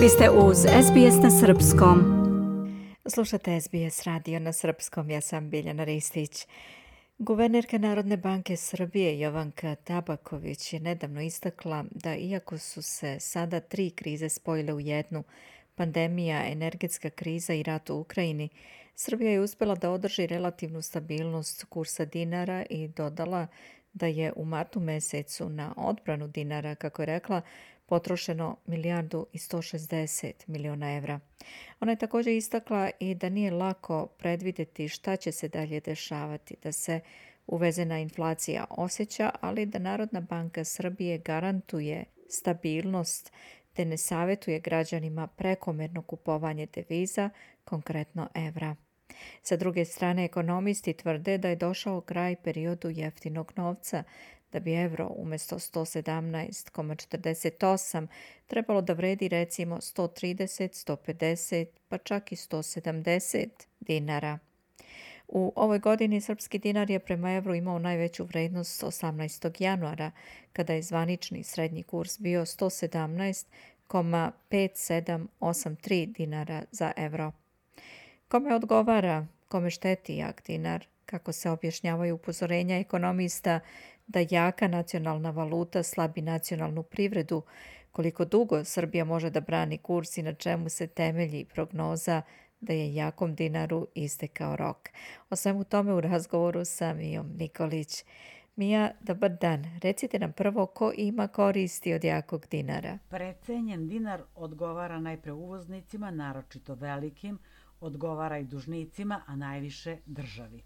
Vi ste uz SBS na Srpskom. Slušate SBS radio na Srpskom, ja sam Biljana Ristić. Guvernerka Narodne banke Srbije Jovanka Tabaković je nedavno istakla da iako su se sada tri krize spojile u jednu, pandemija, energetska kriza i rat u Ukrajini, Srbija je uspela da održi relativnu stabilnost kursa dinara i dodala da je u martu mesecu na odbranu dinara, kako je rekla, potrošeno milijardu i 160 miliona evra. Ona je također istakla i da nije lako predvideti šta će se dalje dešavati, da se uvezena inflacija osjeća, ali da Narodna banka Srbije garantuje stabilnost te ne savjetuje građanima prekomerno kupovanje deviza, konkretno evra. Sa druge strane, ekonomisti tvrde da je došao kraj periodu jeftinog novca, da bi euro umjesto 117,48 trebalo da vredi recimo 130, 150 pa čak i 170 dinara. U ovoj godini srpski dinar je prema evru imao najveću vrednost 18. januara, kada je zvanični srednji kurs bio 117,5783 dinara za evro. Kome odgovara, kome šteti jak dinar, kako se objašnjavaju upozorenja ekonomista da jaka nacionalna valuta slabi nacionalnu privredu, koliko dugo Srbija može da brani kurs i na čemu se temelji prognoza da je jakom dinaru istekao rok. O svemu tome u razgovoru sa Mijom Nikolić. Mija, dobar dan. Recite nam prvo ko ima koristi od jakog dinara. Precenjen dinar odgovara najpre uvoznicima, naročito velikim, odgovara i dužnicima, a najviše državi.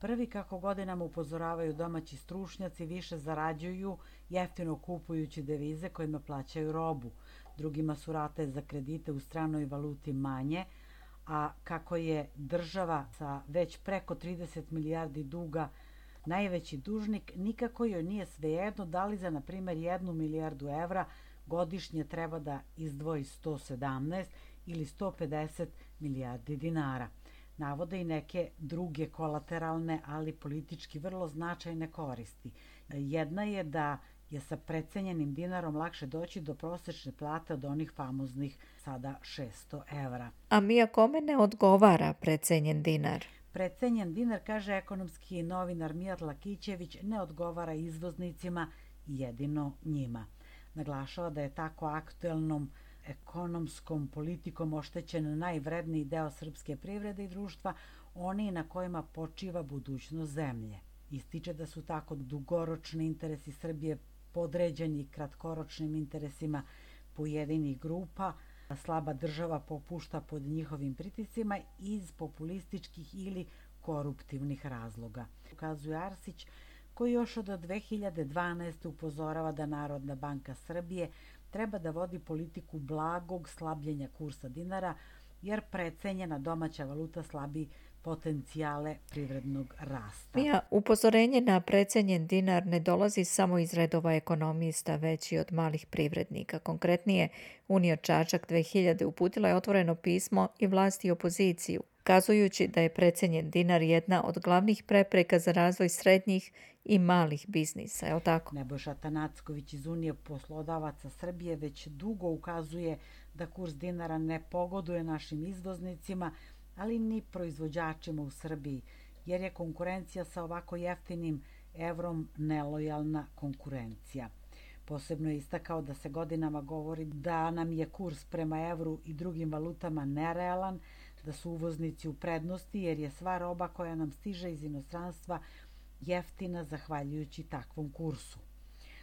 Prvi, kako godinama upozoravaju domaći stručnjaci, više zarađuju jeftino kupujući devize kojima plaćaju robu. Drugima su rate za kredite u stranoj valuti manje, a kako je država sa već preko 30 milijardi duga najveći dužnik, nikako joj nije svejedno da li za, na primjer, jednu milijardu evra godišnje treba da izdvoji 117 ili 150 milijardi dinara navode i neke druge kolateralne, ali politički vrlo značajne koristi. Jedna je da je sa precenjenim dinarom lakše doći do prosečne plate od onih famoznih sada 600 evra. A mi kome ne odgovara precenjen dinar? Precenjen dinar, kaže ekonomski novinar Mijat Lakićević, ne odgovara izvoznicima jedino njima. Naglašava da je tako aktuelnom ekonomskom politikom oštećen najvredniji deo srpske privrede i društva, oni na kojima počiva budućnost zemlje. Ističe da su tako dugoročni interesi Srbije podređeni kratkoročnim interesima pojedinih grupa, slaba država popušta pod njihovim pritisima iz populističkih ili koruptivnih razloga. Ukazuje Arsić, koji još od 2012. upozorava da Narodna banka Srbije treba da vodi politiku blagog slabljenja kursa dinara, jer precenjena domaća valuta slabi potencijale privrednog rasta. Mija, upozorenje na precenjen dinar ne dolazi samo iz redova ekonomista, već i od malih privrednika. Konkretnije, Unija Čačak 2000 uputila je otvoreno pismo i vlasti i opoziciju, kazujući da je precenjen dinar jedna od glavnih prepreka za razvoj srednjih i malih biznisa, je li tako? Nebojša Tanacković iz Unije poslodavaca Srbije već dugo ukazuje da kurs dinara ne pogoduje našim izvoznicima, ali ni proizvođačima u Srbiji, jer je konkurencija sa ovako jeftinim evrom nelojalna konkurencija. Posebno je istakao da se godinama govori da nam je kurs prema evru i drugim valutama nerealan, da su uvoznici u prednosti jer je sva roba koja nam stiže iz inostranstva jeftina zahvaljujući takvom kursu.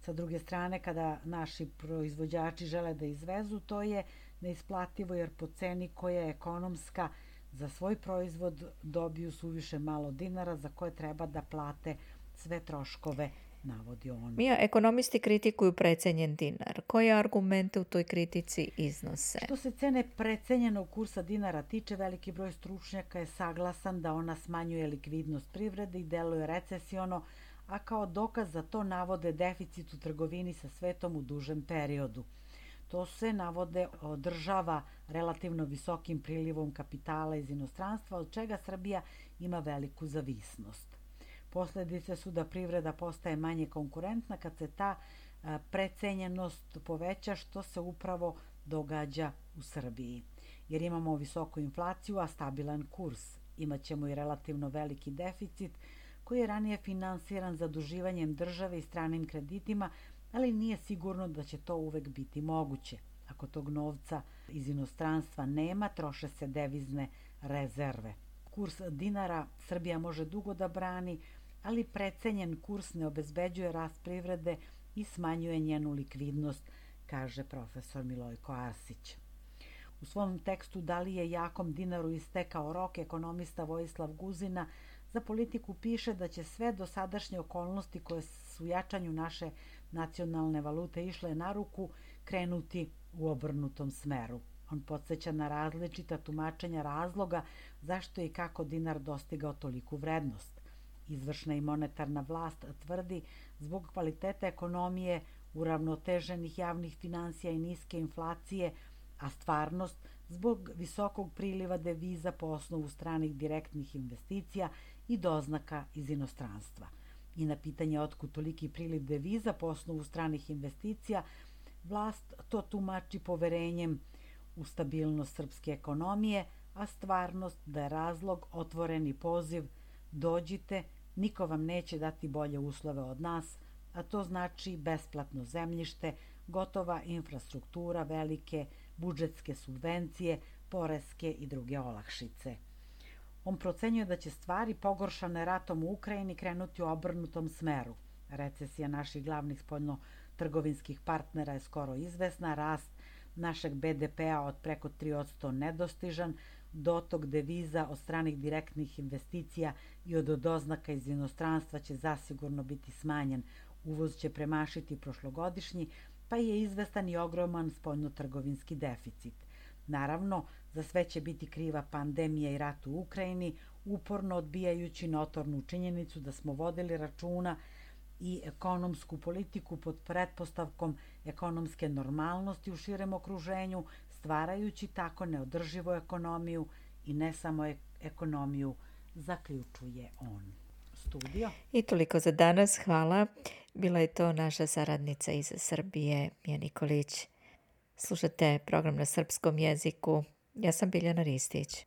Sa druge strane, kada naši proizvođači žele da izvezu, to je neisplativo jer po ceni koja je ekonomska za svoj proizvod dobiju suviše malo dinara za koje treba da plate sve troškove navodi on. Mija, ekonomisti kritikuju precenjen dinar. Koje argumente u toj kritici iznose? Što se cene precenjenog kursa dinara tiče, veliki broj stručnjaka je saglasan da ona smanjuje likvidnost privrede i deluje recesiono, a kao dokaz za to navode deficit u trgovini sa svetom u dužem periodu. To se navode održava relativno visokim prilivom kapitala iz inostranstva, od čega Srbija ima veliku zavisnost. Posledice su da privreda postaje manje konkurentna kad se ta precenjenost poveća, što se upravo događa u Srbiji. Jer imamo visoku inflaciju, a stabilan kurs. Imaćemo i relativno veliki deficit koji je ranije finansiran zaduživanjem države i stranim kreditima, ali nije sigurno da će to uvek biti moguće. Ako tog novca iz inostranstva nema, troše se devizne rezerve. Kurs dinara Srbija može dugo da brani, ali precenjen kurs ne obezbeđuje rast privrede i smanjuje njenu likvidnost, kaže profesor Milojko Arsić. U svom tekstu Da li je jakom dinaru istekao rok, ekonomista Vojislav Guzina za politiku piše da će sve dosadašnje okolnosti koje su jačanju naše nacionalne valute išle na ruku krenuti u obrnutom smeru. On podsjeća na različita tumačenja razloga zašto i kako dinar dostigao toliku vrednost. Izvršna i monetarna vlast tvrdi zbog kvaliteta ekonomije, uravnoteženih javnih financija i niske inflacije, a stvarnost zbog visokog priliva deviza po osnovu stranih direktnih investicija i doznaka iz inostranstva. I na pitanje otkud toliki priliv deviza po osnovu stranih investicija, vlast to tumači poverenjem u stabilnost srpske ekonomije, a stvarnost da je razlog otvoreni poziv dođite, niko vam neće dati bolje uslove od nas, a to znači besplatno zemljište, gotova infrastruktura, velike budžetske subvencije, poreske i druge olakšice. On procenjuje da će stvari pogoršane ratom u Ukrajini krenuti u obrnutom smeru. Recesija naših glavnih spoljno-trgovinskih partnera je skoro izvesna, rast našeg BDP-a od preko 3% nedostižan, dotok deviza od stranih direktnih investicija i od doznaka iz inostranstva će zasigurno biti smanjen. Uvoz će premašiti prošlogodišnji, pa je izvestan i ogroman spoljno-trgovinski deficit. Naravno, za sve će biti kriva pandemija i rat u Ukrajini, uporno odbijajući notornu činjenicu da smo vodili računa i ekonomsku politiku pod pretpostavkom ekonomske normalnosti u širem okruženju, stvarajući tako neodrživu ekonomiju i ne samo ekonomiju, zaključuje on. Studio. I toliko za danas, hvala. Bila je to naša saradnica iz Srbije, Mija Nikolić. Slušate program na srpskom jeziku. Ja sam Biljana Ristić.